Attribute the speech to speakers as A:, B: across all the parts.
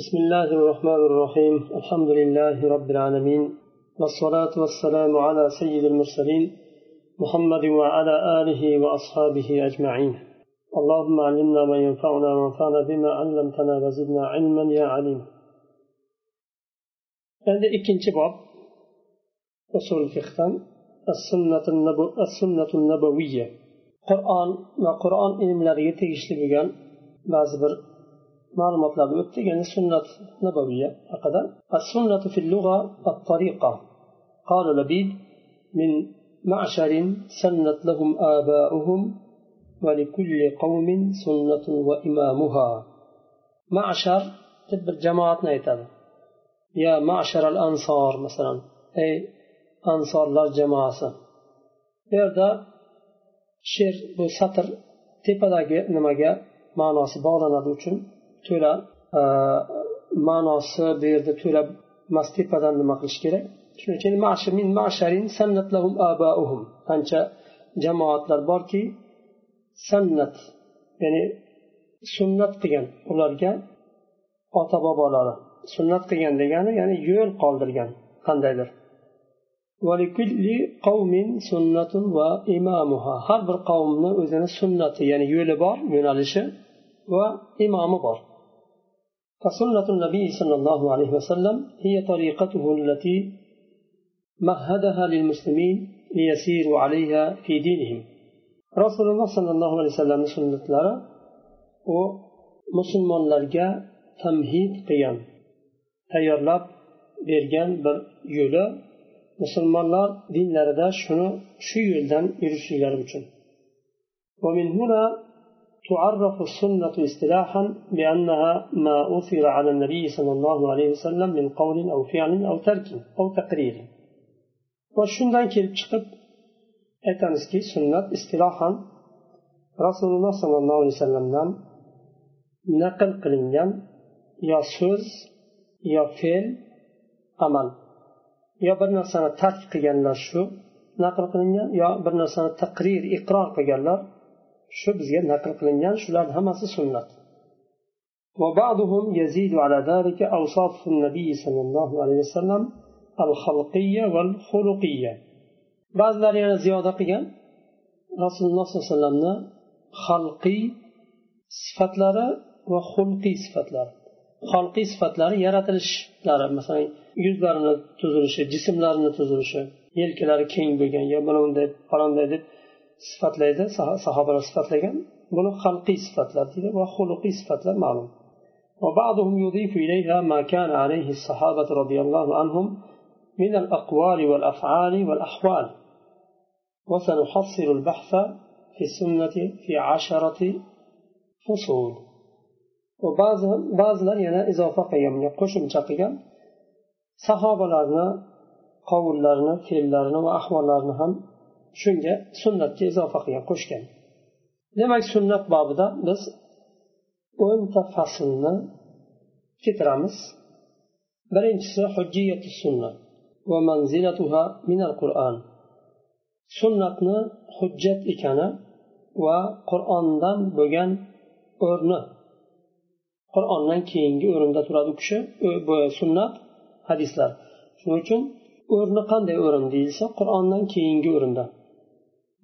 A: بسم الله الرحمن الرحيم. الحمد لله رب العالمين. والصلاة والسلام على سيد المرسلين محمد وعلى آله وأصحابه أجمعين. اللهم علمنا ما ينفعنا وانفعنا بما علمتنا وزدنا علما يا عليم. Endi ikkinchi bob usul fiqdan sunnatu nabaviya qur'on va qur'on ilmlariga tegishli bo'lgan ba'zi bir ma'lumotlarni o'tdi ya'ni sunnat nabaviya haqida السنة في اللغة الطريقة قال لبيد من معشر سنت لهم آباؤهم ولكل قوم سنة وإمامها معشر تبر جماعتنا يتابع يا معشر الأنصار مثلا أي أنصار لا جماعة yerda she'r bu satr tepadagi nimaga ma'nosi bog'lanadi uchun to'la e, ma'nosi bu yerda to'la mas tepadan nima qilish kerak? Shuning uchun qancha jamoatlar borki sannat ya'ni sunnat qilgan ularga ota bobolari sunnat qilgan degani ya'ni yo'l qoldirgan qandaydir. Har bir qavmni o'zini sunnati ya'ni yo'li bor yo'nalishi va imomi bor. فسنة النبي صلى الله عليه وسلم هي طريقته التي مهدها للمسلمين ليسيروا عليها في دينهم رسول الله صلى الله عليه وسلم سنة لرا ومسلمانlarga tamhid qilgan tayyorlab bergan bir yo'li musulmonlar dinlarida shuni shu yo'ldan yurishliklari uchun ومن هنا تعرف السنة اصطلاحا بأنها ما أثر على النبي صلى الله عليه وسلم من قول أو فعل أو ترك أو تقرير. وشندان كيف چقد اتنسكي سنة اصطلاحا رسول الله صلى الله عليه وسلم نقل قلنجان يا سوز يا فيل عمل يا برنا سنة تفقيا نشو نقل قلنجان يا برنا سنة تقرير إقرار قلنجان shu bizga naql qilingan shularni hammasi sunnat وبعضهم يزيد على ذلك أوصاف النبي صلى الله عليه وسلم الخلقية والخلقية بعض yana ziyoda qilgan rasululloh sollallohu alayhi vasallamni xalqiy sifatlari va xulqiy sifatlari xalqiy sifatlari yaratilishlari masalan yuzlarini tuzilishi jismlarini tuzilishi yelkalari keng bo'lgan yo mana bunday falonday deb sifatlaydi sahobalar sifatlagan. Buni xalqiy sifatlar deydi va xuluqiy sifatlar ma'lum. وبعضهم يضيف إليها ما كان عليه الصحابة رضي الله عنهم من الأقوال والأفعال والأحوال وسنحصل البحث في السنة في عشرة فصول وبعض بعض لا ينا إذا فقيا قشم شقيا صحابة لنا قول لنا وأحوال لنا هم shunga sunnatga izofa qilgan qo'shgan. Demak sunnat bobida biz o'nta faslni keltiramiz birinchisi hujjiyatu sunna. Va manzilatuha minal qur'on sunnatni hujjat ekani va qur'ondan bo'lgan o'rni. Qur'ondan keyingi o'rinda turadi u kishi sunnat hadislar. Shuning uchun o'rni qanday o'rin deyilsa qur'ondan keyingi o'rinda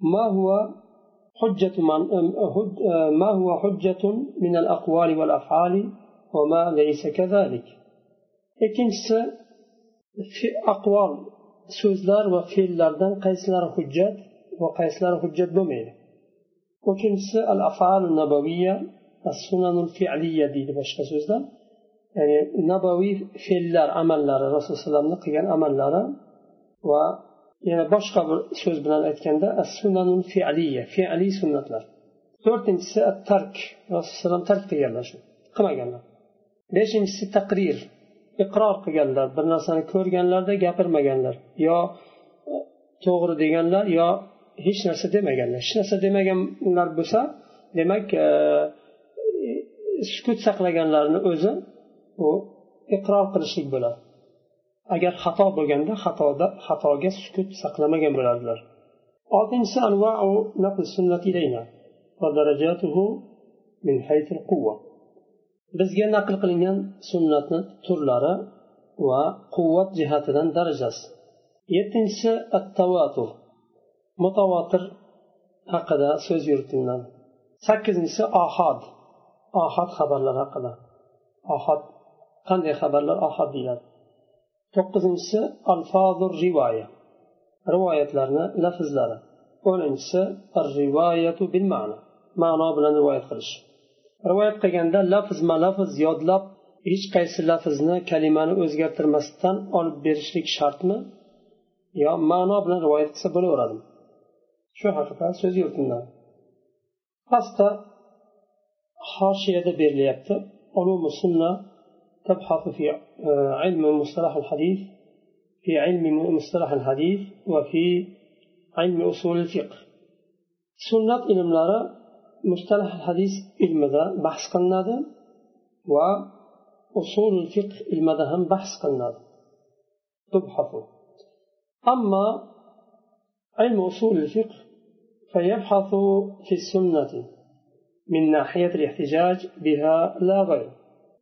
A: ما هو حجة من ما هو حجة من الأقوال والأفعال وما ليس كذلك ikkinchisi aqvol so'zlar va fe'llardan qaysilari hujjat va qaysilari hujjat bo'lmaydi uchinchisi al afalu nabaviya as sunanul fi'liya deydi boshqa so'zda ya'ni nabaviy fe'llar amallari rasululloh alayhivasallamni qilgan amallari va yana boshqa bir so'z bilan aytganda as sunanul fi'liya fi'liy sunnatlar. To'rtinchisi tark rasululloh tark qilganlar shu qilmaganlar. Beshinchisi taqrir iqror qilganlar bir narsani ko'rganlarda gapirmaganlar yo e, to'g'ri deganlar yo hech narsa demaganlar. Hech narsa demaganlar bo'lsa demak e, e, sukut saqlaganlarni o'zi u iqror qilishlik bo'ladi. Agar xato bo'lganda xatoda xatoga sukut saqlamagan bo'lardilar. Oltinchisi bizga naql qilingan sunnatni turlari va quvvat jihatidan darajasi. Yettinchisi at tavatur mutavotir haqida so'z yuritiladi. Sakkizinchisi ohod ohod xabarlar haqida. Ohod qanday xabarlar ohad deyiladi. To'qqizinchisi alfozur rivoya. Rivoyatlarni lafzlari. O'ninchisi rivoyatu bil ma'no ma'no bilan rivoyat qilish. Rivoyat qilganda lafzma lafz yodlab hech qaysi lafzni kalimani o'zgartirmasdan olib berishlik shartmi yo ma'no bilan rivoyat qilsa bo'laveradimi shu haqida so'z yuritiladi pastda hoshiyada berilyapti. Ulumi sunna تبحث في علم مصطلح الحديث في علم مصطلح الحديث وفي علم أصول الفقه. سنة علملari مصطلح الحديث ilmida bahs qilinadi va usul fiqh ilmida ham bahs تبحث أما علم أصول الفقه فيبحث في السنة من ناحية الاحتجاج بها لا غير.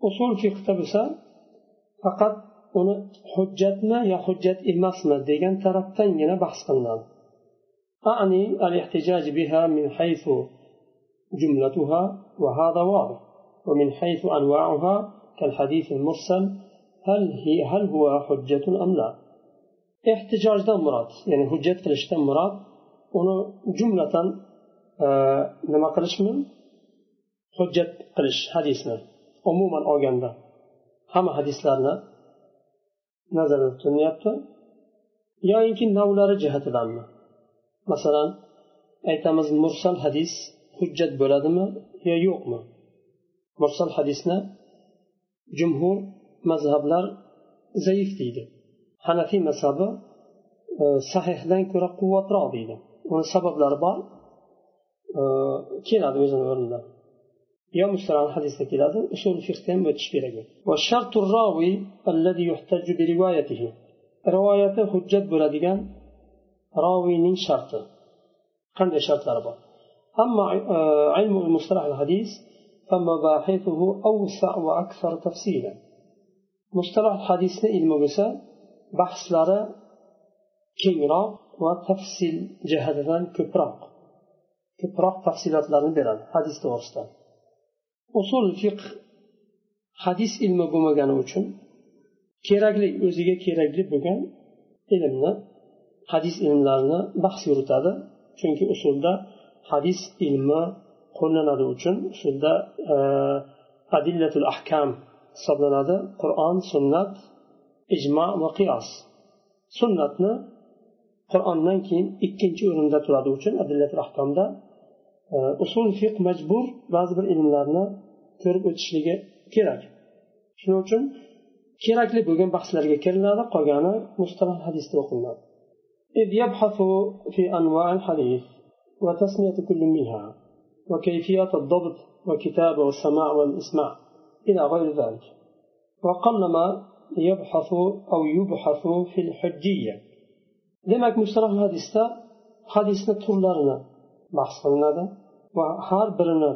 A: أصول فقه تبسا فقط uni hujjatmi yo hujjat emasmi degan tarafdangina bahs qilinadi ehtijojdan murod ya'ni hujjat qilishdan murod uni jumlatan nima qilishmi hujjat qilish hadisni umuman olganda hamma hadislarni nazarda tutilyapti yoinki navlari jihatidanmi? Masalan aytamiz mursal hadis hujjat bo'ladimi yo yo'qmi? Mursal hadisni jumhur mazhablar zaif deydi. Hanafiy mazhabi e, sahihdan ko'ra quvvatroq deydi. Uni sabablari bor. E, keladi o'zini o'rnida. يوم السلام حديثة كده أصول فقهتهم وتشبيره والشرط الراوي الذي يحتج بروايته. روايته حجة بلدگان راوي شرطه قند شرط أربعة أما آه، علم المصطلح الحديث فمباحثه أوسع وأكثر تفصيلا. مصطلح الحديث ilmi bo'lsa bahslari kengroq va tafsil jihatidan ko'proq ko'proq tafsilotlarni beradi حديث to'g'risida usul fiqh hadis ilmi bo'lmagani uchun kerakli o'ziga kerakli bo'lgan ilmni hadis ilmlarini bahs yuritadi. Chunki usulda hadis ilmi qo'llanadi uchun usulda e, adillatul ahkam hisoblanadi. Qur'on sunnat ijmo va qiyos. Sunnatni qur'ondan keyin ikkinchi o'rinda turadi uchun adillatul ahkomda usul fiq majbur ba'zi bir ilmlarni ko'rib o'tishligi kerak shuning uchun kerakli bo'lgan bahslarga kiriladi qolgani mustalah hadisda o'qilinadi إذ يبحث في أنواع الحديث وتسمية كل منها وكيفيات الضبط وكتابة والسماع والإسماع إلى غير ذلك وقلما يبحث أو يبحث في الحجية demak mustalah hadisda hadisni turlarini bahs qilinadi va har birini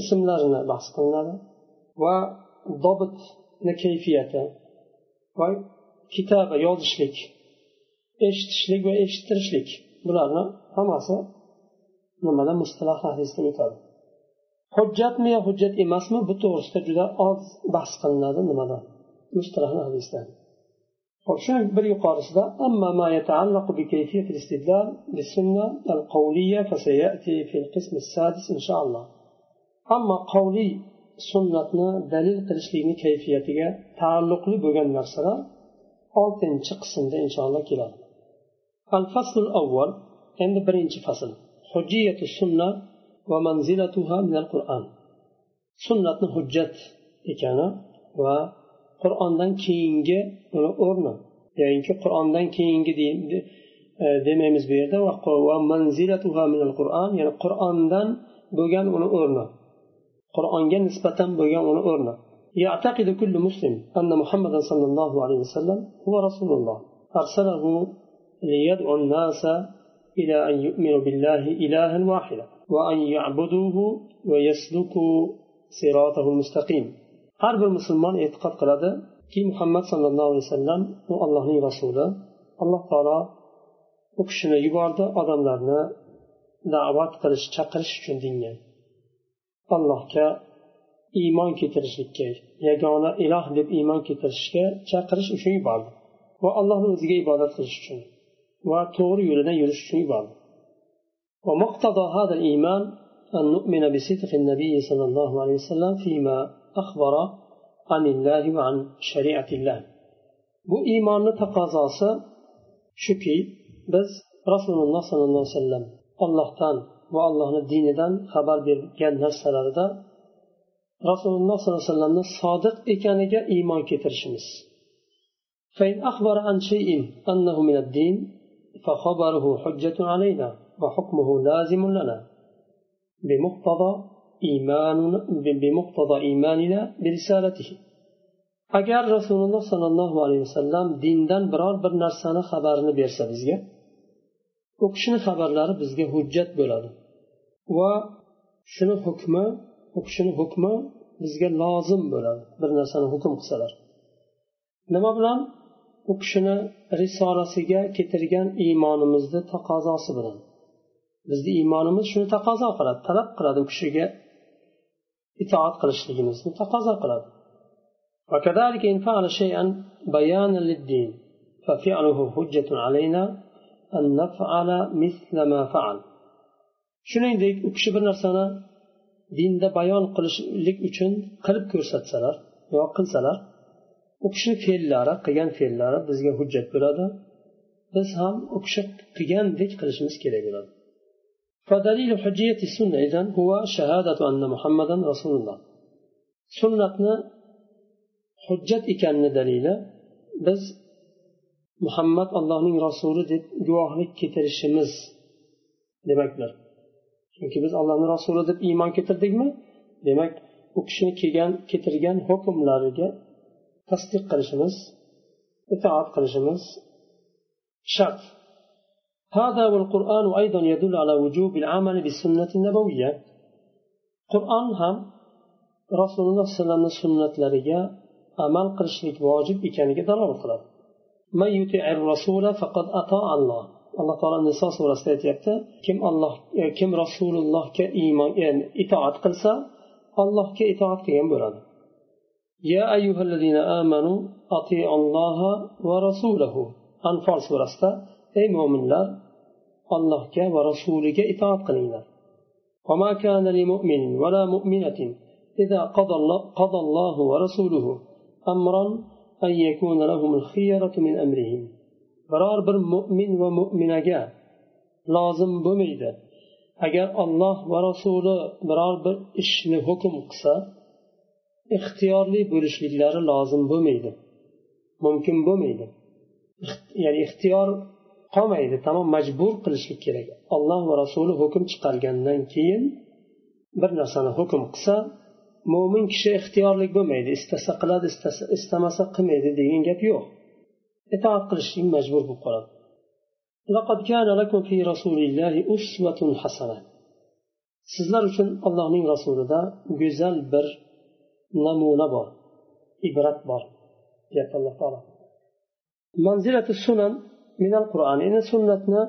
A: ismlarini bahs qilinadi va dobitni kayfiyati va kitaba yozishlik eshitishlik va eshittirishlik bularni hammasi nimada mustalah hadisda o'tadi. Hujjatmi yo hujjat emasmi? Bu to'g'risida juda oz bahs qilinadi nimada? Mustalah hadisda. وشو بري قارس دا أما ما يتعلق بكيفية الاستدلال للسنة القولية فسيأتي في القسم السادس إن شاء الله. أما قولي سنتنا دليل قرشلين كيفية تعلق لبغن نفسنا ألتن شقسن إن شاء الله كلا الفصل الأول عند برينش فصل. حجية السنة ومنزلتها من القرآن. سنتنا حجت إكانا ومنزلتها qur'ondan keyingi uni o'rni yoinki qur'ondan keyingi demaymiz bu yerda va manzilatuha min al qur'on ya'ni qur'ondan bo'lgan uni o'rni qur'onga nisbatan bo'lgan uni o'rni يعتقد كل مسلم أن محمدا صلى الله عليه وسلم هو رسول الله أرسله ليدعو الناس إلى أن يؤمنوا بالله إلها واحدا وأن يعبدوه ويسلكوا صراطه المستقيم har bir musulmon e'tiqod qiladiki muhammad sallallohu alayhi vasallam u allohning rasuli alloh taolo u kishini yubordi odamlarni da'vat qilish chaqirish uchun dinga allohga iymon keltirishlikka yagona iloh deb iymon keltirishga chaqirish uchun yubordi va allohni o'ziga ibodat qilish uchun va to'g'ri yo'lidan yurish uchun yubordi ومقتضى هذا الإيمان أن نؤمن بصدق النبي صلى الله عليه وسلم فيما أخبر عن الله وعن شريعة الله bu iymonni taqozosi shuki biz rasululloh sollallohu alayhi vasallam ollohdan va allohni dinidan xabar bergan narsalarida rasululloh sollallohu alayhi vasallamni sodiq ekaniga iymon keltirishimiz فإن أخبر عن شيء أنه من الدين فخبره حجة علينا وحكمه لازم لنا بمقتضى إيماننا بمقتضى إيماننا برسالته agar rasululloh sollallohu alayhi vasallam dindan biror bir narsani xabarini bersa bizga u kishini xabarlari bizga hujjat bo'ladi va shuni hukmi u kishini hukmi bizga lozim bo'ladi bir narsani hukm qilsalar nima bilan u kishini risolasiga keltirgan iymonimizni taqozosi bilan bizni iymonimiz shuni taqozo qiladi talab qiladi u kishiga itoat qilishligimizni taqozo qiladi وكذلك إن فعل شيئا بيانا للدين ففعله حجة علينا أن نفعل مثل ما فعل shuningdek u kishi bir narsani dinda bayon qilishlik uchun qilib ko'rsatsalar yo qilsalar u kishini fe'llari qilgan fe'llari bizga hujjat bo'ladi biz ham u kishi qilgandek qilishimiz kerak bo'ladi فدليل حجية السنة إذن هو شهادة أن محمدا رسول الله سنة hujjat ekanini dalili biz muhammad allohning rasuli deb guvohlik keltirishimiz demakdir chunki biz allohni rasuli deb iymon keltirdikmi demak u kishini kelgan keltirgan hukmlariga tasdiq qilishimiz itoat qilishimiz shart هذا والقرآن أيضا يدل على وجوب العمل بالسنة النبوية. قرآن هم رسول الله صلى الله عليه وسلم سنة لريا عمل قرشلك واجب إكانك ضرر قلب من يطع الرسول فقد أطاع الله. alloh taolo niso surasida aytyapti kim olloh kim rasulullohga iymon itoat qilsa ollohga itoat qilgan bo'ladi va rasulahu anfor surasida أي مؤمن الله الله ورسوله إطاعت قليلا وما كان لمؤمن ولا مؤمنة إذا قضى الله, قضى الله ورسوله أمرا أن يكون لهم الخيرة من أمرهم biror bir mo'min va mo'minaga lozim bo'lmaydi agar olloh va rasuli biror bir ishni hukm qilsa ixtiyorli bo'lishliklari lozim bo'lmaydi mumkin bo'lmaydi ya'ni ixtiyor qolmaydi tamom majbur qilishlik kerak alloh va rasuli hukm chiqargandan keyin bir narsani hukm qilsa mo'min kishi ixtiyorlik bo'lmaydi istasa qiladi istamasa qilmaydi degan gap yo'q itoat qilishlik majbur bo'lib qoladi لقد كان لكم في رسول الله أسوة حسنة sizlar uchun allohning rasulida go'zal bir namuna bor ibrat bor deyapti alloh taolo manzilati sunan minal qur'on endi sunnatni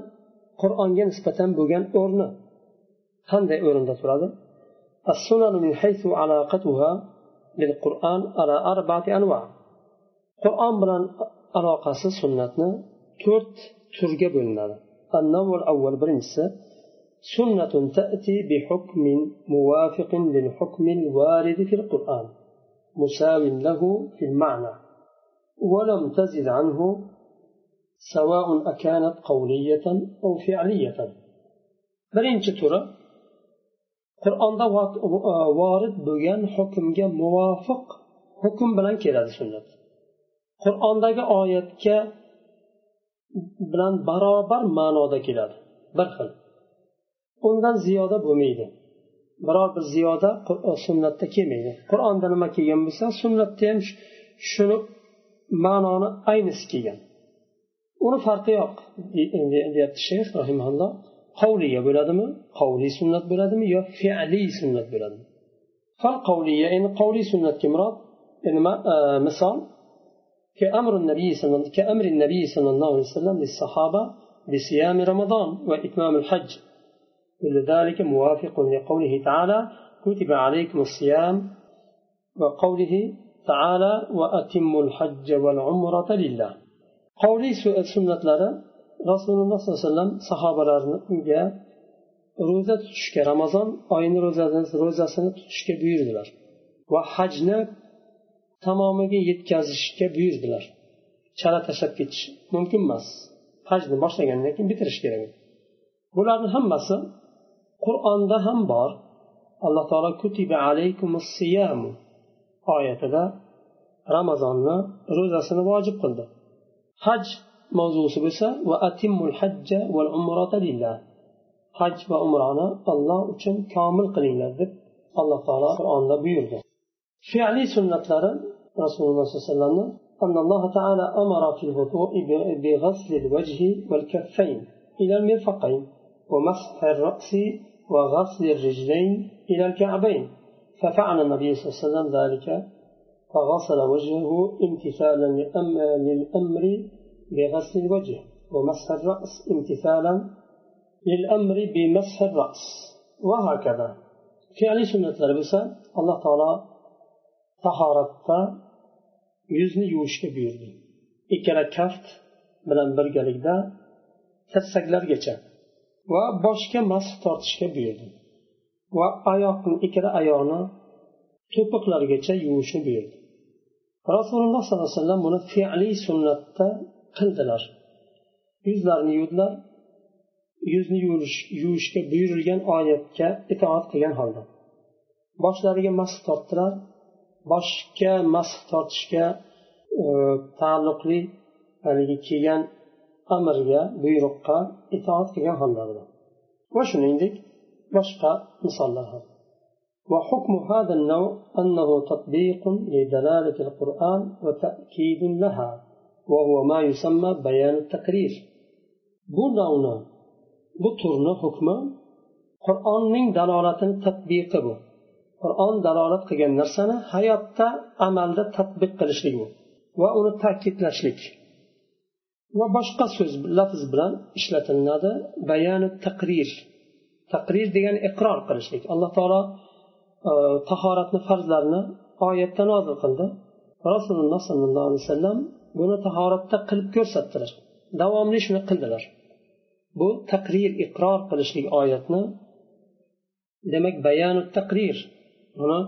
A: qur'onga nisbatan bo'lgan o'rni qanday o'rinda turadi السنن من حيث علاقتها بالقرآن على أربعة أنواع. قرآن بلان علاقة سنة تورت ترجى بلناد النوع الأول برنس سنة تأتي بحكم موافق للحكم الوارد في القرآن مساو له في المعنى. ولم تزد عنه سواء أكانت قولية أو فعلية برنس ترى qur'onda vorid bo'lgan hukmga muvofiq hukm bilan keladi sunnat qur'ondagi oyatga bilan barobar ma'noda keladi bir xil undan ziyoda bo'lmaydi biror bir ziyoda sunnatda kelmaydi qur'onda nima kelgan bo'lsa sunnatda ham shuni ma'noni aynisi kelgan uni farqi yo'q deyapti shayx rahimaulloh qavliya bo'ladimi qavliy sunnat bo'ladimi yo fe'liy sunnat bo'ladimi fal qavliya endi qavliy sunnatga murod مثال كأمر النبي صلى كأمر النبي صلى الله عليه وسلم للصحابة بصيام رمضان وإتمام الحج كل ذلك موافق لقوله تعالى كتب عليكم الصيام وقوله تعالى وأتموا الحج والعمرة لله qovliy sunnatlari rasululloh sollallohu alayhi vasallam sahobalarga ro'za tutishga ramazon oyini ro'zasini tutishga buyurdilar va hajni tamomiga yetkazishga buyurdilar. Chala tashlab ketish mumkin emas. Hajni boshlagandan keyin bitirish kerak. Bularni hammasi qur'onda ham bor. Alloh taolo kutiba alaykum oyatida ramazonni ro'zasini vojib qildi. Haj mavzusi bo'lsa va atimmul hajja val umrata lillah haj va umroni olloh uchun komil qilinglar deb alloh taolo qur'onda buyurdi fe'liy sunnatlari rasululloh sollallohu alayhi أن الله تعالى أمر في الوضوء بغسل الوجه والكفين إلى المرفقين ومسح الرأس وغسل الرجلين إلى الكعبين ففعل النبي صلى الله عليه وسلم ذلك فغسل وجهه امتثالا للأمر بغسل الوجه ومسح الرأس امتثالا للأمر بمسح الرأس وهكذا فعل سنة لبسة الله تعالى tahoratda yuzni yuvishga buyurdi ikkala kaft bilan birgalikda tirsaklargacha va boshga masx tortishga buyurdi va oyoqni ikkala oyoqni to'piqlargacha yuvishni buyurdi rasululloh sollallohu alayhi vasallam buni fe'liy sunnatda qildilar. Yuzlarini yuvdilar yuzni yuvishga buyurilgan oyatga itoat qilgan holda. Boshlariga masx tortdilar. Boshga masx tortishga e, taalluqli haligi kelgan amrga buyruqqa itoat qilgan hollarida va shuningdek boshqa misollar ham. وحكم هذا النوع أنه تطبيق لدلالة القرآن وتأكيد لها وهو ما يسمى بيان التقرير bu navni bu turni hukmi qur'onning dalolatini tadbiqi bu qur'on dalolat qilgan narsani hayotda amalda tadbiq qilishlik bu va uni ta'kidlashlik va boshqa so'z lafz bilan ishlatiladi bayani taqrir taqrir degani iqror qilishlik alloh taolo tahoratni farzlarini oyatda nozil qildi rasululloh sollallohu alayhi vasallam buni tahoratda qilib ko'rsatdilar davomli shuni qildilar bu taqrir iqror qilishlik oyatni demak bayanu taqrir uni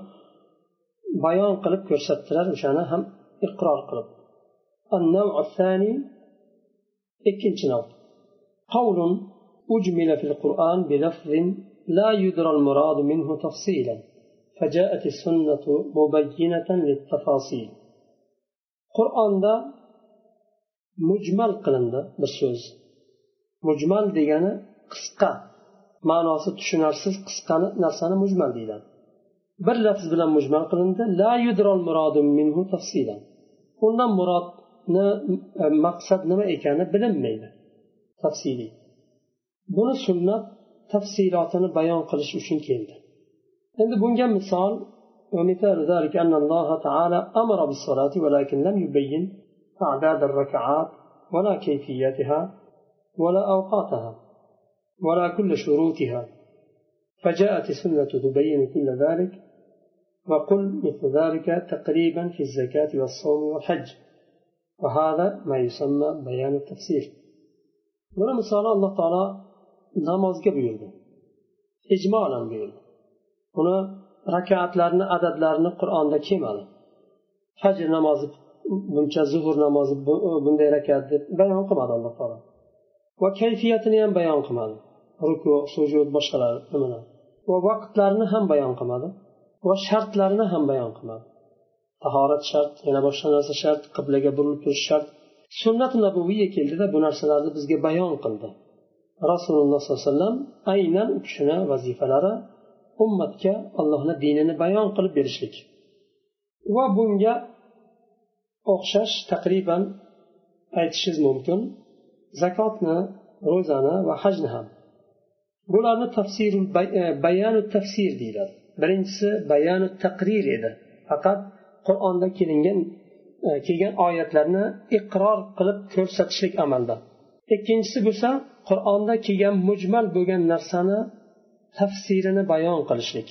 A: bayon qilib ko'rsatdilar o'shani ham iqror qilib ikkinchi nav qavlun أجمل في القرآن بلفظ لا يدرى المراد منه تفصيلا فجاءت السنة مبينة للتفاصيل قرآن دا مجمل قلند بالسوز مجمل ديگani qisqa ma'nosi tushunarsiz qisqa narsani mujmal deyiladi bir lafz bilan mujmal qilindi la yudrol murodun minhu tafsilan undan murodni maqsad nima ekani bilinmaydi tafsiliy buni sunnat tafsilotini bayon qilish uchun keldi endi bunga misol ومثال ذلك أن الله تعالى أمر بالصلاة ولكن يبين أعداد الركعات ولا كيفيتها ولا أوقاتها ولا كل شروطها فجاءت السنة تبين كل ذلك وقل مثل ذلك تقريبا في الزكاة والصوم والحج. وهذا ما يسمى بيان التفسير. buni misoli alloh taolo namozga buyurdi ijmolan buyurdi uni rakatlarni adadlarini qur'onda kelmadi fajr namozi buncha zuhur namozi e, bunday rakat deb bayon qilmadi alloh taolo. Va kayfiyatini ham bayon qilmadi. Ruku sujud boshqalar nimalar. Va vaqtlarini ham bayon qilmadi. Va shartlarini ham bayon qilmadi. Tahorat shart yana boshqa narsa shart qiblaga burilib turish shart. Sunnat nabuviyya keldida bu narsalarni bizga bayon qildi. Rasululloh sollallohu alayhi vasallam aynan u kishini vazifalari ummatga allohni dinini bayon qilib berishlik. Va bunga o'xshash taqriban aytishingiz mumkin. Zakotni ro'zani va hajni ham. Bularni tafsir bayanu tafsir deyiladi. Birinchisi bayanu taqrir edi. Faqat qur'onda kelingan e, kelgan oyatlarni iqror qilib ko'rsatishlik amalda. Ikkinchisi bo'lsa qur'onda kelgan mujmal bo'lgan narsani tafsirini bayon qilishlik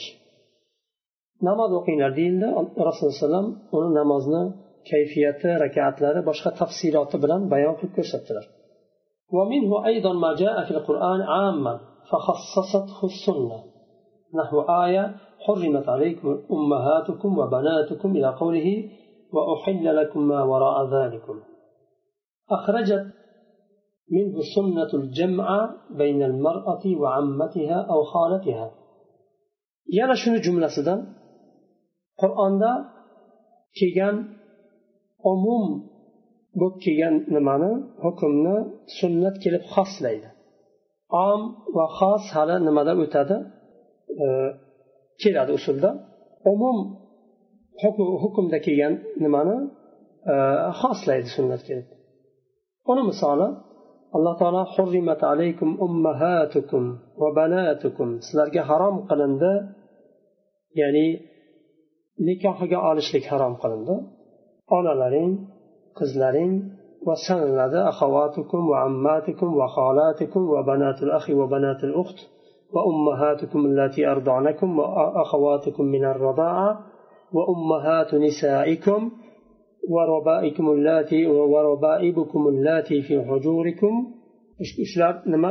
A: namoz o'qinglar deyildi rasululloh alayhi uni namozni kayfiyati rakatlari boshqa tafsiloti bilan bayon qilib ko'rsatdilar ومنه أيضا ما جاء في القرآن عاما فخصصته السنة نحو آية حرمت عليكم أمهاتكم وبناتكم إلى قوله وأحل لكم ما وراء ذلكم أخرجت منه سنة الجمع بين المرأة وعمتها أو خالتها. يانا شنو جملة سدا قرآن دا كيان عموم بك كيان نمانا حكمنا سنة كلب خاص ليدا عام وخاص هلا نمادا اتادا كيلاد أصولدا. عموم حكم دا كيان نمانا خاص ليدا سنة كلب onu alloh taolo hurrimat alaykum ummahatukum va banatukum. Sizlarga harom qilindi ya'ni nikohiga olishlik harom qilindi. Onalaring qizlaring va sanaladi axovatukum va ammatukum va xolatukum va banatul axi va banatul uxt va ummahatukum allati ardonakum va axovatukum minar radaa va ummahatu nisaikum وربائكم اللاتي وربائبكم اللاتي في حجوركم shular nima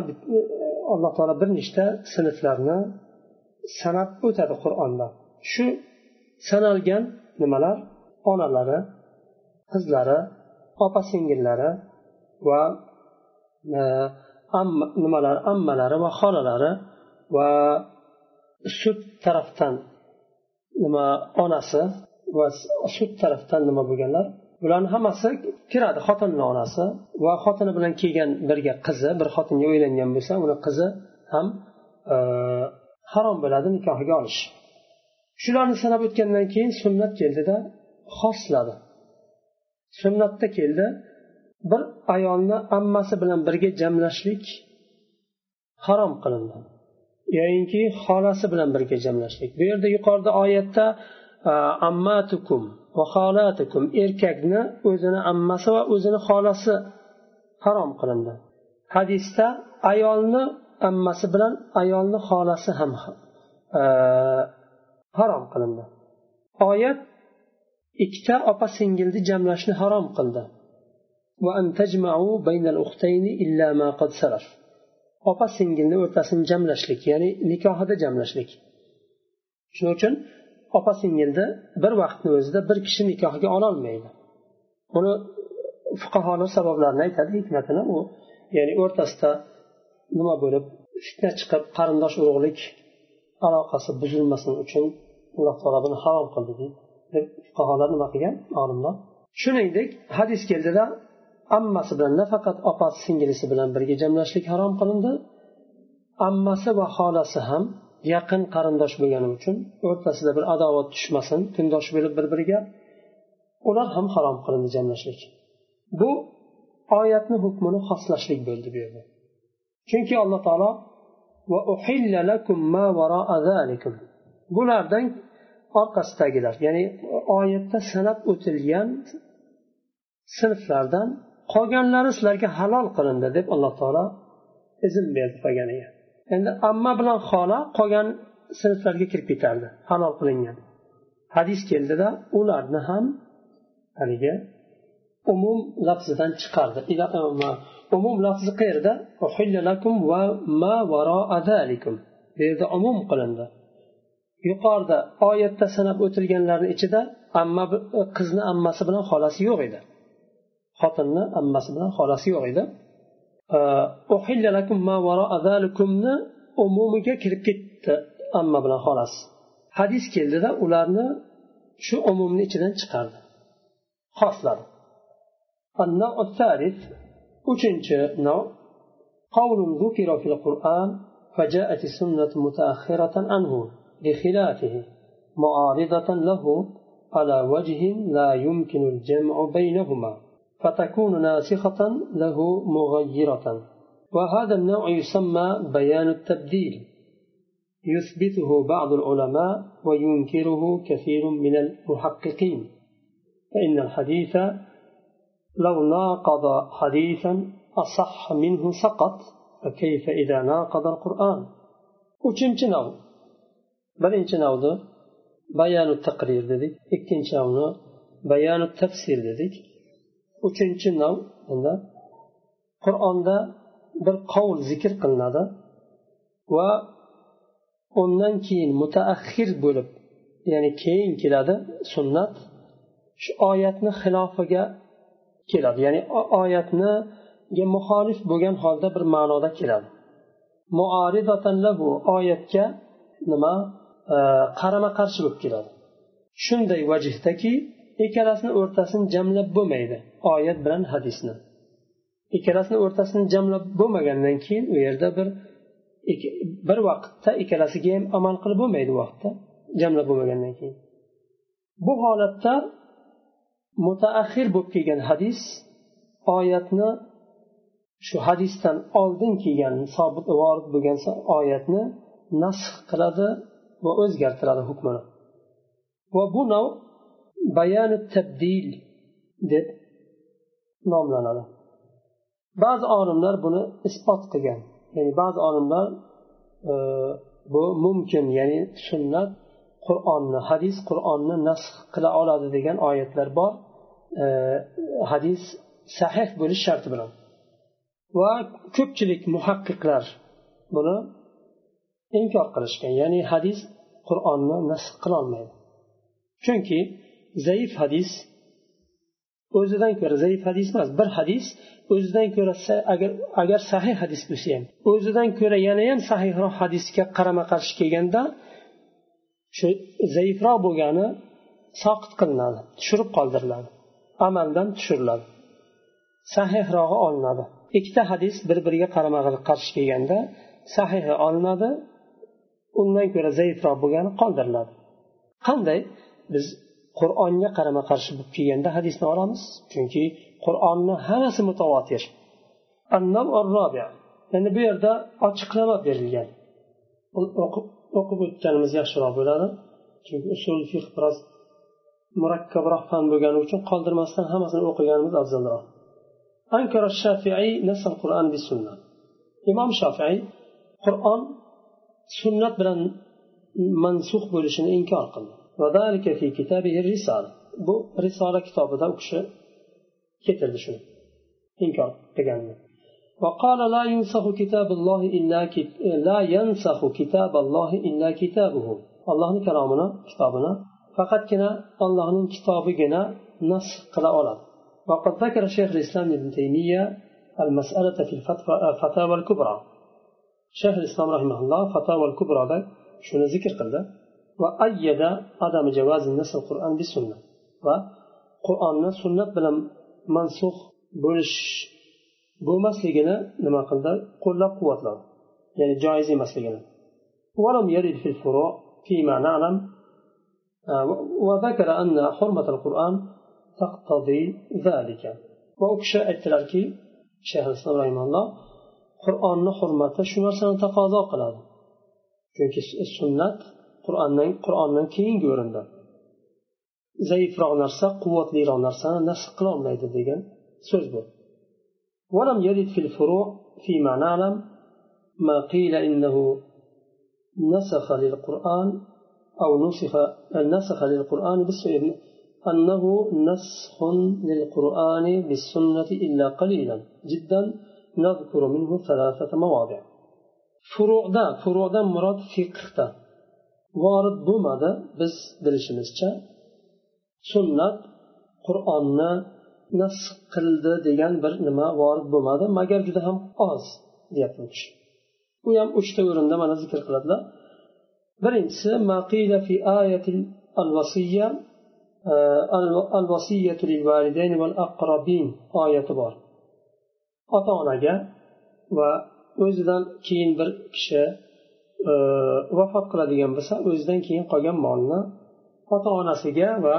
A: alloh taolo bir nechta sinflarni sanab o'tadi qur'onda shu sanalgan nimalar onalari qizlari opa singillari va e, nimalar ammalari va xolalari va sut tarafdan nima onasi va sud tarafdan nima bo'lganlar? Bularni hammasi kiradi xotinni onasi va xotini bilan kelgan birga qizi bir xotinga uylangan bo'lsa uni qizi ham e, harom bo'ladi nikohiga olish. Shularni sanab o'tgandan keyin sunnat keldida xosladi. Sunnatda keldi bir ayolni ammasi bilan birga jamlashlik harom qilindi. Yoyinki xolasi bilan birga jamlashlik. Bu yerda yuqorida oyatda ammatukum va xolatukum erkakni o'zini ammasi va o'zini xolasi harom qilindi hadisda ayolni ammasi bilan ayolni xolasi ham harom qilindi oyat ikkita opa singilni jamlashni harom qildi opa singilni o'rtasini jamlashlik ya'ni nikohida jamlashlik shuning uchun opa singilni bir vaqtni o'zida bir kishi nikohiga ololmaydi. Buni fuqarolar sabablarini aytadi hikmatini. U ya'ni o'rtasida nima bo'lib fitna chiqib qarindosh urug'lik aloqasi buzilmasin uchun alloh taolo buni harom qildi deydi. Deb fuqarolar nima qilgan? Olimlar. Shuningdek hadis keldida ammasi bilan nafaqat opasi singlisi bilan birga jamlashlik harom qilindi. Ammasi va xolasi ham yaqin qarindosh bo'lgani uchun o'rtasida bir adovat tushmasin kundosh bo'lib bir biriga ular ham harom qilindi jamlashlik bu oyatni hukmini xoslashlik bo'ldi bu yerda. Chunki alloh taolo bulardan orqasidagilar ya'ni oyatda sanab o'tilgan sinflardan qolganlari sizlarga halol qilindi deb alloh taolo izn berdi qolganiga endi amma bilan xola qolgan sinflarga kirib ketardi. Halol qilingan. Hadis keldida ularni ham haligi umum lafzidan chiqardi. E, umum lafzi qayerda? Bu yerda umum qilindi. Yuqorida oyatda sanab o'tilganlarni ichida amma e, qizni ammasi bilan xolasi yo'q edi. Xotinni ammasi bilan xolasi yo'q edi. Umumiga kirib ketdi amma bilan xolasi hadis keldida ularni shu umumni ichidan chiqardi xosladi uchinchi نوع قول ذكر في القرآن فجاءت السنة متأخرة عنه بخلافه معارضة له على وجه لا يمكن الجمع بينهما فتكون ناسخة له مغيرة. وهذا النوع يسمى بيان التبديل. يثبته بعض العلماء وينكره كثير من المحققين. فإن الحديث لو ناقض حديثا أصح منه سقط فكيف إذا ناقض القرآن؟ uchinchi nav birinchi navni bayonu taqrir dedik ikkinchi navni bayonu tafsir dedik uchinchi nav bunda qur'onda bir qovul zikr qilinadi. Va undan keyin mutaaxir bo'lib ya'ni keyin keladi sunnat. Shu oyatni xilofiga keladi. Ya'ni oyatni muxolif bo'lgan holda bir ma'noda keladi. Bu oyatga nima? E, Qarama qarshi bo'lib keladi. Shunday vajihdaki ikkalasini o'rtasini jamlab bo'lmaydi. Oyat bilan hadisni. Ikkalasini o'rtasini jamlab bo'lmagandan keyin u yerda bir bir vaqtda ikkalasiga ham amal qilib bo'lmaydi vaqtda jamlab bo'lmagandan keyin. Bu holatda mutaaxir bo'lib kelgan hadis oyatni shu hadisdan oldin kelgan sobit vorid bo'lgan oyatni nasx qiladi va o'zgartiradi hukmini. Va bu nav bayani tabdil deb nomlanadi. Ba'zi olimlar buni isbot qilgan. Ya'ni ba'zi olimlar e, bu mumkin ya'ni sunnat qur'onni hadis qur'onni nasx qila oladi degan oyatlar bor. E, hadis sahih bo'lish sharti bilan. Va ko'pchilik muhaqqiqlar buni inkor qilishgan. Ya'ni hadis qur'onni nasx qilolmaydi chunki zaif hadis o'zidan ko'ra zaif hadis emas. Bir hadis o'zidan ko'ra agar agar sahih hadis bo'lsa ham o'zidan ko'ra yana ham sahihroq hadisga qarama qarshi kelganda shu zaifroq bo'lgani soqit qilinadi tushirib qoldiriladi amaldan tushiriladi sahihrog'i olinadi. Ikkita hadis bir biriga qarama qarshi kelganda sahihi olinadi undan ko'ra zaifroq bo'lgani qoldiriladi. Qanday? Biz qur'onga qarama qarshi bo'lib kelganda hadisni olamiz chunki qur'onni hammasi mutavotir endi bu yerda ochiqlama berilgan o'qib o'tganimiz yaxshiroq bo'ladi chunki usul fiq biroz murakkabroq fan bo'lgani uchun qoldirmasdan hammasini o'qiganimiz afzalroq أنكر الشافعي نص القرآن بالسنة إمام شافعي قرآن سنة بلن منسوخ بولشن إنكار قلنا وذلك في كتابه الرسالة بو رسالة كتابه وكش كتب شنو إنكار تقلنا وقال لا ينسخ كتاب الله إلا كت... لا ينسخ كتاب الله إلا كتابه الله كلامنا كتابنا فقط كنا الله كتابنا نسخ قراءة وقد ذكر شيخ الإسلام ابن تيمية المسألة في الفتاوى الكبرى شيخ الإسلام رحمه الله فتاوى الكبرى شنو ذكر قلده وأيد عدم جواز النسخ القرآن بالسنة وقرآن سنة بلا منسوخ بولش bo'lmasligini nima qildi qo'llab quvvatladi ya'ni joiz emasligini ولم يرد في الفروع فيما نعلم وذكر أن حرمة القرآن تقتضي ذلك وأكشى aytdilarki shayx islom rahimalloh qur'onni hurmati shu narsani taqozo qiladi chunki sunnat qur'ondan qur'ondan keyingi o'rinda zaifroq narsa quvvatliroq narsani nasl qilolmaydi degan so'z bu ولم يرد في الفروع فيما نعلم ما قيل إنه نسخ للقرآن أو نسخ نسخ للقرآن أنه نسخ للقرآن بالسنة إلا قليلا جدا نذكر منه ثلاثة مواضع furuda furudan murod fiqhda vorid bo'lmadi biz bilishimizcha sunnat qur'onni nasx qildi degan bir nima vorid bo'lmadi magar juda ham oz deyapti u kishi u ham uchta o'rinda mana zikr qiladilar birinchisi maqila fi ayatil al-vasiyya الوصية للوالدين والأقربين oyati bor ota onaga va o'zidan keyin bir kishi vafot qiladigan bo'lsa o'zidan keyin qolgan molni ota onasiga va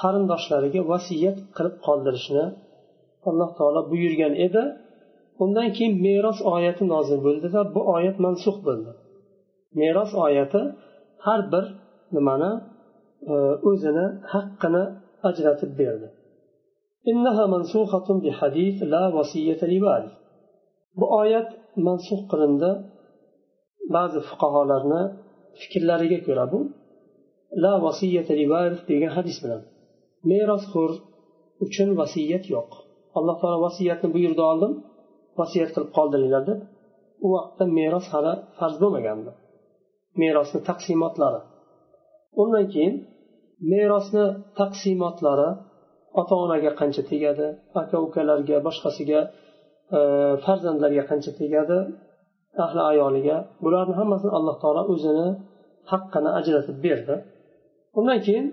A: qarindoshlariga vasiyat qilib qoldirishni alloh taolo buyurgan edi. Undan keyin meros oyati nozil bo'ldida bu oyat mansux bo'ldi. Meros oyati har bir nimani e, o'zini haqqini ajratib berdi. Bu oyat mansux qilindi. Ba'zi fuqarolarni fikrlariga ko'ra bu la vasiyata degan hadis bilan merosxo'r uchun vasiyat yo'q. Alloh taolo vasiyatni buyurdi oldim vasiyat qilib qoldiringlar deb u vaqtda meros hali farz bo'lmagandi. Merosni taqsimotlari. Undan keyin merosni taqsimotlari ota onaga qancha tegadi aka ukalarga boshqasiga e, farzandlarga qancha tegadi ahli ayoliga bularni hammasini alloh taolo o'zini haqqini ajratib berdi. Undan keyin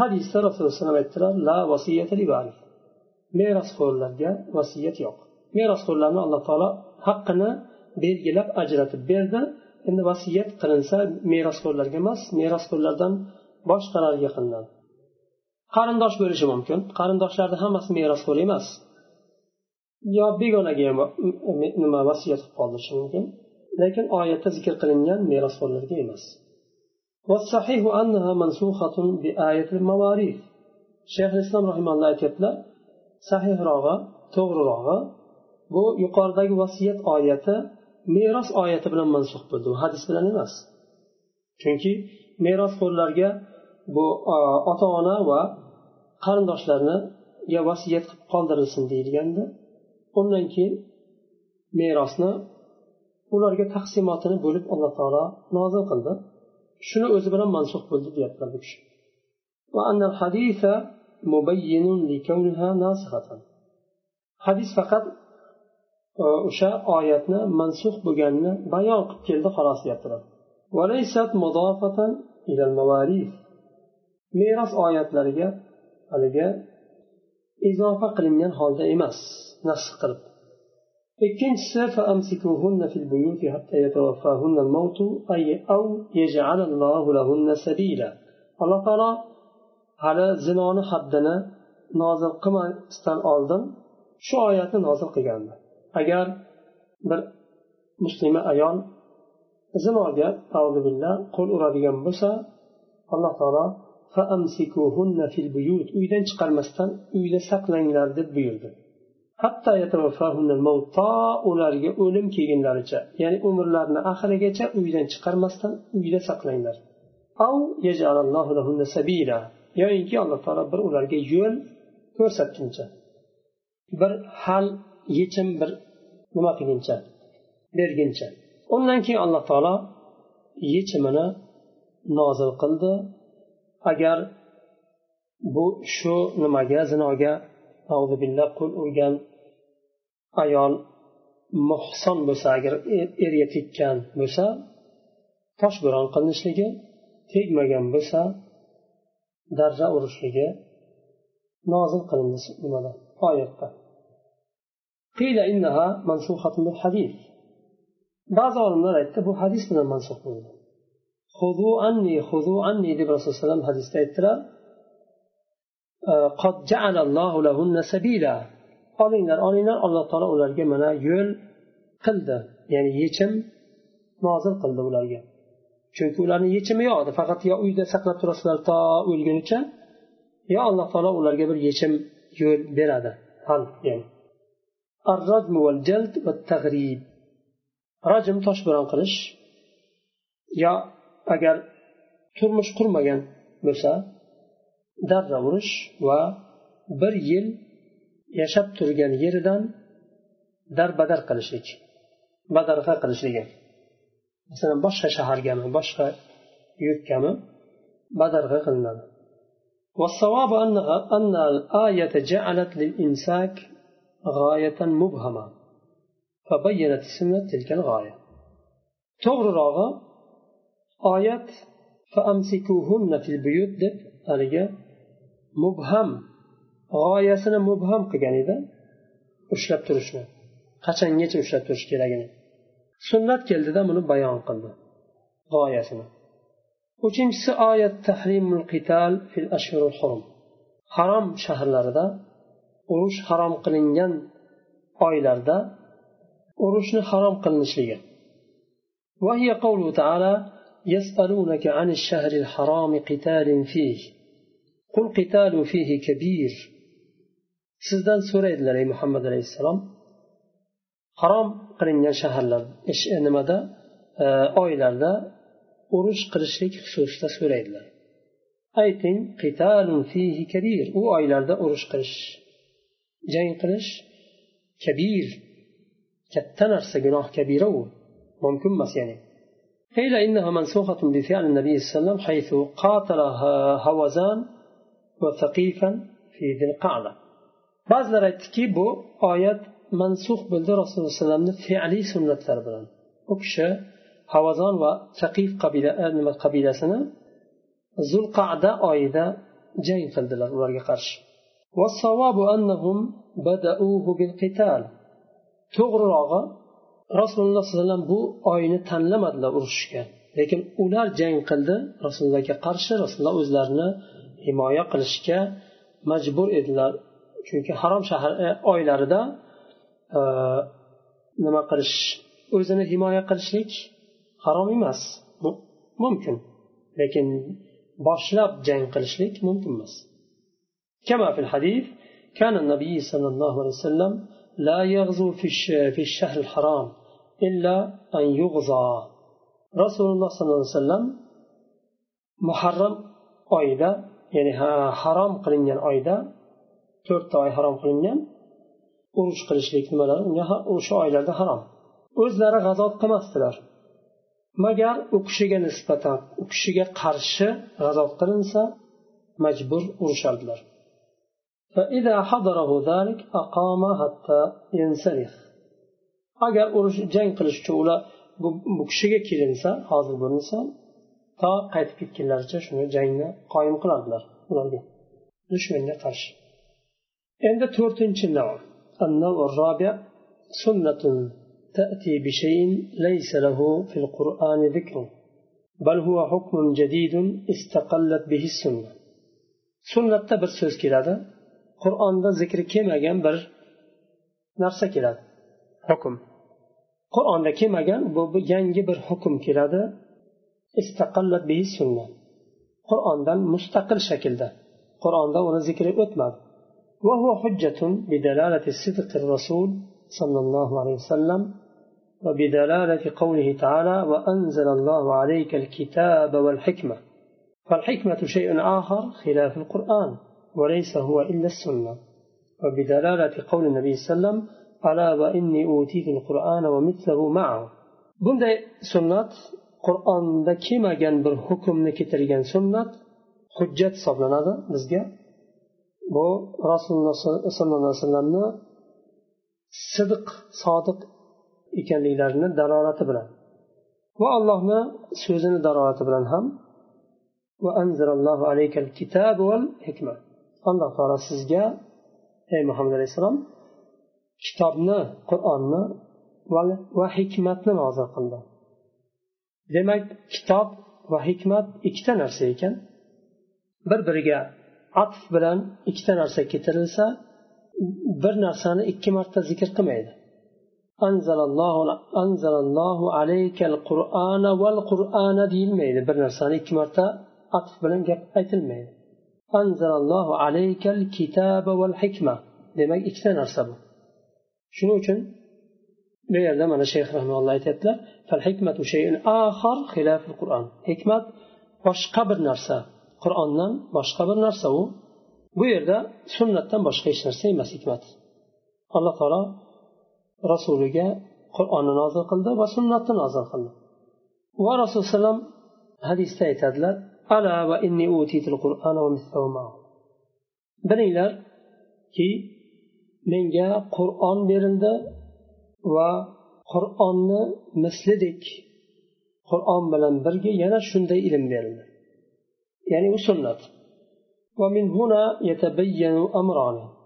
A: hadisda rasululloh alayhi vasallam aytdilar la vasiyata merosxo'rlarga vasiyat yo'q. Merosxo'rlarni alloh taolo haqqini belgilab ajratib berdi. Endi vasiyat qilinsa merosxo'rlarga emas merosxo'rlardan boshqalarga qilinadi. Qarindosh bo'lishi mumkin. Qarindoshlarni hammasi merosxo'r emas. yo begonaga ham nima vasiyat qilib qoldirishi mumkin lekin oyatda zikr qilingan merosxo'rlarga emas والصحيح أنها منسوخة بآية المواريث شيخ الإسلام رحمه الله aytyaptilar sahihrog'i to'g'rirog'i bu yuqoridagi vasiyat oyati meros oyati bilan mansux bo'ldi u hadis bilan emas chunki merosxo'rlarga bu ota ona va qarindoshlarga vasiyat qilib qoldirilsin deyilgandi undan keyin merosni ularga taqsimotini bo'lib alloh taolo nozil qildi. Shuni o'zi bilan mansux bo'ldi deyaptilar bu kishi. Hadis faqat e, o'sha oyatni mansux bo'lganini bayon qilib keldi xolos deyaptilar. Meros oyatlariga haligi izofa qilingan holda emas. Nasx qilib. Ikkinchisi alloh taolo hali zinoni haddini nozil qilmasdan oldin shu oyatni nozil qilgandi. Agar bir muslima ayol zinoga qo'l uradigan bo'lsa alloh taolo uydan chiqarmasdan uyda saqlanglar deb buyurdi. To ularga o'lim kelgunlaricha ya'ni umrlarini oxirigacha uydan chiqarmasdan uyda saqlanglar. Yoyinki alloh taolo bir ularga yo'l ko'rsatguncha bir hal yechim bir nima qilguncha berguncha. Undan keyin alloh taolo yechimini nozil qildi. Agar bu shu nimaga zinoga qo'l urgan ayol muhson bo'lsa agar erga tekkan bo'lsa toshbo'ron qilinishligi tegmagan bo'lsa darra urishligi nozil qilindi nimada? Oyatda. Ba'zi olimlar aytdi bu hadis bilan mansux bo'ldi. Hudu anni anni deb rasululloh alayhi hadisda aytdilar. Э, olinglar olinglar alloh taolo ularga mana yo'l qildi. Ya'ni yechim nozil qildi ularga. Chunki ularni yechimi yo'q edi. Faqat yo uyda saqlab turasizlar to o'lgunicha yo alloh taolo ularga bir yechim yo'l beradi. Hal ya'ni. Rajm bilan qilish yo agar turmush qurmagan bo'lsa darra urish va bir yil yashab turgan yeridan darbadar qilishlik badarg'a qilishligi masalan boshqa shahargami boshqa yurtgami badarg'a qilinadi والصواب أن أن الآية جعلت للإمساك غاية مبهمة فبينت السنة تلك الغاية to'g'rirog'i oyat faamsikuhunna fil buyut deb haligi mubham g'oyasini mubham qilgan edi ushlab turishni qachongacha ushlab turish kerakini sunnat keldida buni bayon qildi g'oyasini uchinchisi oyat tahrimul qital fil ashhurul hurum harom shaharlarida urush harom qilingan oylarda urushni harom qilinishligi وهي قوله تعالى يسألونك عن الشهر الحرام قتال فيه قل قتال فيه كبير sizdan so'raydilar ey muhammad alayhissalom harom qilingan shaharlar nimada oylarda urush qilishlik xususida so'raydilar ayting fihi kabir u oylarda urush qilish jang qilish kabir katta narsa gunoh kabira u mumkin emas ya'ni قيل إنها منسوخة بفعل النبي صلى الله عليه وسلم حيث قاتل هوزان ba'zilar aytdiki bu oyat mansux bo'ldi rasululloh alayhi vasallamni fe'liy sunnatlari bilan. U kishi havazon va saqif qabila e, nima qabilasini zulqada oyida jang qildilar ularga qarshi. To'g'rirog'i rasululloh sallallohu alayhi vasallam bu oyni tanlamadilar urushishga lekin ular jang qildi rasulullohga qarshi rasululloh o'zlarini himoya qilishga majbur edilar chunki harom shahar e, oylarida e, nima qilish o'zini himoya qilishlik harom emas mumkin lekin boshlab jang qilishlik mumkin emas كما في الحديث كان النبي صلى الله عليه وسلم لا يغزو في في الشهر الحرام إلا أن يغزى رسول الله صلى الله عليه وسلم محرم oyda ya'ni harom qilingan oyda to'rtta oy harom qilingan urush qilishlik nimalari unga o'sha oylarda harom. O'zlari g'azot qilmasdilar. Magar u kishiga nisbatan u kishiga qarshi g'azot qilinsa majbur urushardilar agar urush jang qilish uchun ular bu kishiga kelinsa hozir bo'lmasa to qaytib ketgunlaricha shuni jangni qoyim qilardilar ularga dushmanga qarshi endi to'rtinchi النوع الرابع سنة تأتي بشيء ليس له في القرآن ذكر بل هو حكم جديد استقلت به السنة سنة bir so'z keladi qur'onda zikri kelmagan bir narsa keladi hukm qur'onda kelmagan bu yangi bir hukm keladi Istaqallat bihi sunna qur'ondan mustaqil shaklda qur'onda uni zikri o'tmadi وهو حجة بدلالة صدق الرسول صلى الله عليه وسلم وبدلالة قوله تعالى وأنزل الله عليك الكتاب والحكمة فالحكمة شيء آخر خلاف القرآن وليس هو إلا السنة. وبدلالة قول النبي صلى الله عليه وسلم ألا وإني أوتيت القرآن ومثله معه bunday sunnat qur'onda kelmagan bir hukmni keltirgan sunnat hujjat hisoblanadi bizga. Bu rasululloh sollallohu alayhi vasallamni sidiq sodiq ekanliklarini dalolati bilan va allohni so'zini dalolati bilan ham alloh taolo sizga ey muhammad alayhissalom kitobni qur'onni va hikmatni nozil qildi. Demak kitob va hikmat ikkita narsa ekan. Bir biriga atf bilan ikkita narsa keltirilsa bir narsani ikki marta zikr qilmaydi. Anzalallohu alaykal qur'ana val qur'ana deyilmaydi. Bir narsani ikki marta atf bilan gap aytilmaydi. Anzalallohu alaykal kitaba val hikma. Demak ikkita narsa bu. Shuning uchun bu yerda mana shayx rahmaulloh aytyaptilar hikmat boshqa bir narsa. Qur'ondan boshqa bir narsa u. Bu yerda sunnatdan boshqa hech narsa emas hikmat. Alloh taolo rasuliga qur'onni nozil qildi va sunnatni nozil qildi. Va rasululloh alayhivasallam hadisda aytadilar ala va inni utitil qur'ana va bilinglarki menga qur'on berildi va qur'onni mislidek qur'on bilan birga yana shunday ilm berildi ya'ni u sunnat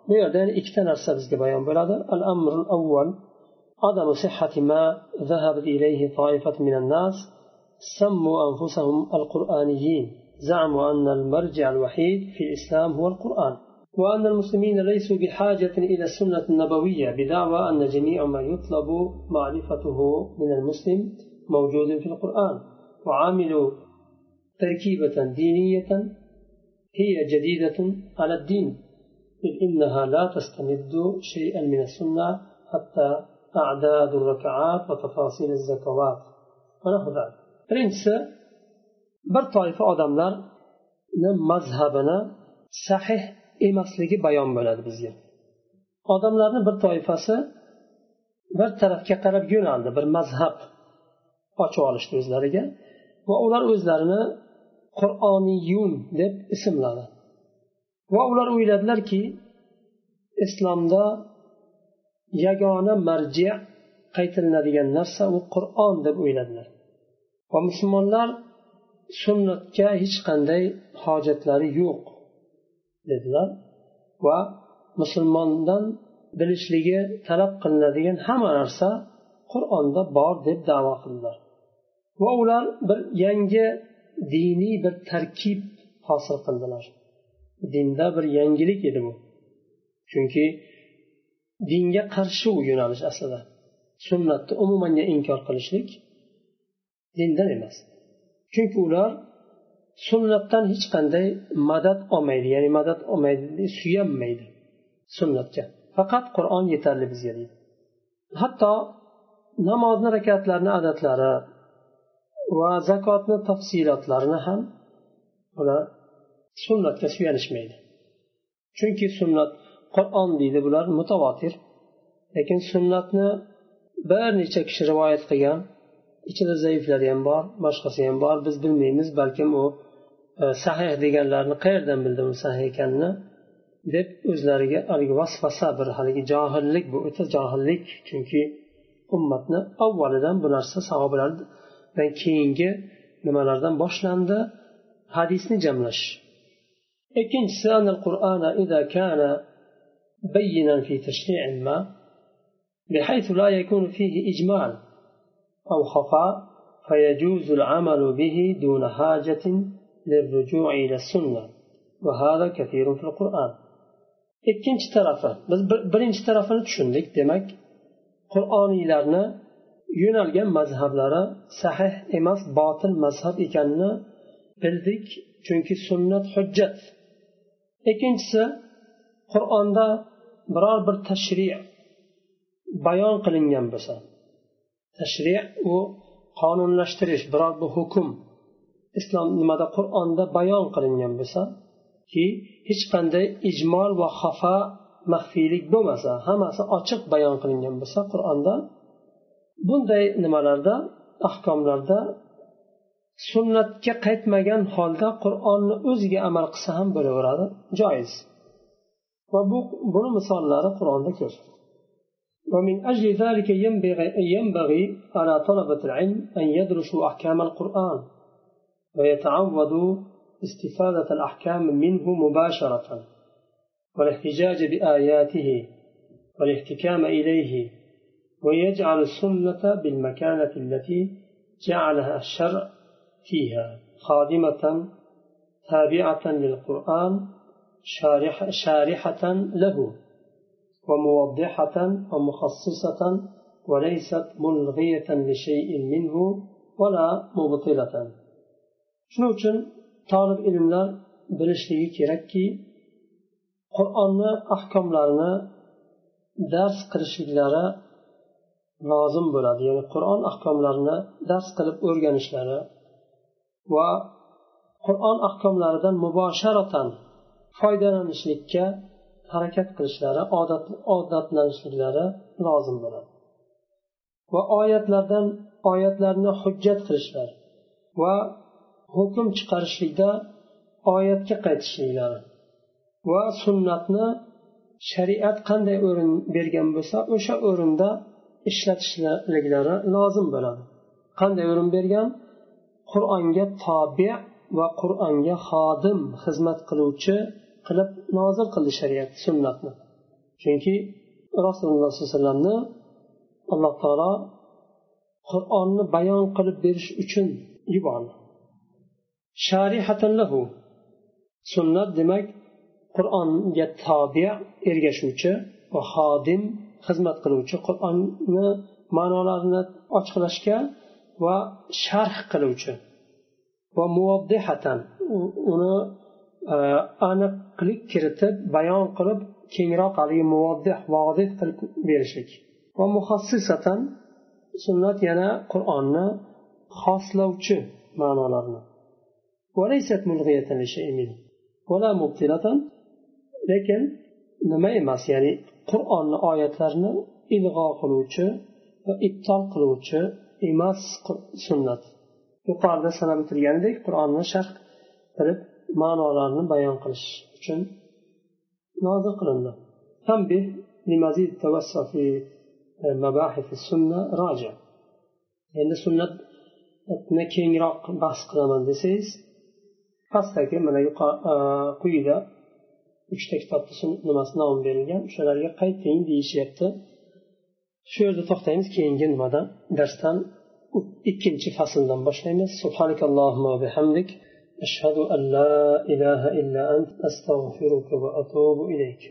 A: bu yerda ikkita narsa bizga bayon bo'ladi al amrul avval عدم صحة ما ذهبت إليه طائفة من الناس سموا أنفسهم القرآنيين زعموا أن المرجع الوحيد في الإسلام هو القرآن وأن المسلمين ليسوا بحاجة إلى السنة النبوية بدعوى أن جميع ما يطلب معرفته من المسلم موجود في القرآن. وعملوا تركيبة دينية هي جديدة على الدين إذ إنها لا تستمد شيئا من السنة حتى أعداد الركعات وتفاصيل الزكوات. ونحو ذلك. Birinchisi bir toifa odamlarni mazhabini sahih emasligi bayon bo'ladi bizga. Odamlarni bir toifasi bir tarafga qarab yo'naldi bir mazhab ochib olishdi o'zlariga va ular o'zlarini qur'oniyun deb ismladi. Va ular o'yladilarki islomda yagona marji qaytilinadigan narsa u qur'on deb o'yladilar. Va musulmonlar sunnatga hech qanday hojatlari yo'q. Dedilar. Va musulmondan bilishligi talab qilinadigan hamma narsa qur'onda bor deb davo qildilar. Va ular bir yangi diniy bir tarkib hosil qildilar. Dinda bir yangilik edi bu. Chunki dinga qarshi u yo'nalish aslida. Sunnatni umumanga inkor qilishlik dindan emas. Chunki ular sunnatdan hech qanday madad olmaydi ya'ni madad olmaydi suyanmaydi sunnatga. Faqat qur'on yetarli bizga deydi. Hatto namozni rakatlarni adatlari va zakotni tafsilotlarini ham ular sunnatga suyanishmaydi. Chunki sunnat qur'on deydi bular mutavotir. Lekin sunnatni bir necha kishi rivoyat qilgan ichida zaiflari ham bor boshqasi ham bor biz bilmaymiz balkim u sahih deganlarni qayerdan bildi u sahih ekanini deb o'zlariga haligi vasvasa bir haligi johillik bu o'ta johillik chunki ummatni avvalidan bu narsa sahobalardan keyingi nimalardan boshlandi hadisni jamlash ikkinchisi qur'ana ida kana بينا في تشريع ما بحيث لا يكون فيه إجمال أو خفاء فيجوز العمل به دون حاجة للرجوع إلى السنة وهذا كثير في القرآن ikkinchi tarafi biz birinchi tarafini tushundik demak qur'oniylarni yo'nalgan mazhablari sahih emas botil mazhab ekanini bildik chunki sunnat hujjat ikkinchisi qur'onda biror bir tashri bayon qilingan bo'lsa tashri u qonunlashtirish biror bir hukm islom nimada qur'onda bayon qilingan bo'lsa ki hech qanday ijmol va xafa maxfiylik bo'lmasa hammasi ochiq bayon qilingan bo'lsa qur'onda bunday nimalarda ahkomlarda sunnatga qaytmagan holda qur'onni o'ziga amal qilsa ham bo'laveradi joiz va bu buni misollari qur'onda ko'p ومن أجل ذلك ينبغي, ينبغي على طلبة العلم أن يدرسوا أحكام القرآن ويتعودوا استفادة الأحكام منه مباشرة والاحتجاج بآياته والاحتكام إليه ويجعل السنة بالمكانة التي جعلها الشرع فيها خادمة تابعة للقرآن شارح شارحة له وموضحة ومخصصة وليست ملغية لشيء منه ولا مبطلة. Shuning uchun tolib ilmlar bilishligi kerakki qur'onni ahkomlarini dars qilishliklari lozim bo'ladi. Ya'ni qur'on ahkomlarini dars qilib o'rganishlari va qur'on ahkomlaridan mubosharatan foydalanishlikka harakat qilishlari odat odatlanishliklari lozim bo'ladi. Va oyatlardan oyatlarni hujjat qilishlar va hukm chiqarishlikda oyatga qaytishliklari va sunnatni shariat qanday o'rin bergan bo'lsa o'sha o'rinda ishlatishliklari lozim bo'ladi. Qanday o'rin bergan? Qur'onga tobe va qur'onga xodim xizmat qiluvchi qilib nozil qildi shariat sunnatni. Chunki rasululloh sollallohu alayhi vasallamni alloh taolo qur'onni bayon qilib berish uchun yubordi. Sharihatallahu. Sunnat demak qur'onga tobe ergashuvchi va xodim xizmat qiluvchi qur'onni ma'nolarini ochiqlashga va sharh qiluvchi. Va muvaddihatan uni e, aniqlik kiritib bayon qilib kengroq haligi muvoddih vodih qilib berishlik. Va muhassisatan sunnat yana qur'onni xoslovchi ma'nolarni lekin nima emas ya'ni qur'onni oyatlarini ilg'o qiluvchi va ibtol qiluvchi emas sunnat yuqorida sanab o'tilgandek qur'onni sharh qilib ma'nolarni bayon qilish uchun nozil qilindi تنبه لمزيد التوسع في مباحث السنة راجع endi sunnatni kengroq bahs qilaman desangiz pastdagi mana e, quyida uchta kitobni nimasi nomi berilgan. O'shalarga qayting deyishyapti. Shu yerda to'xtaymiz keyingi nimada? Darsdan ikkinchi fasldan boshlaymiz. Bihamdik. Ashhadu an la ilaha illa ant astag'firuka va atubu ilayk.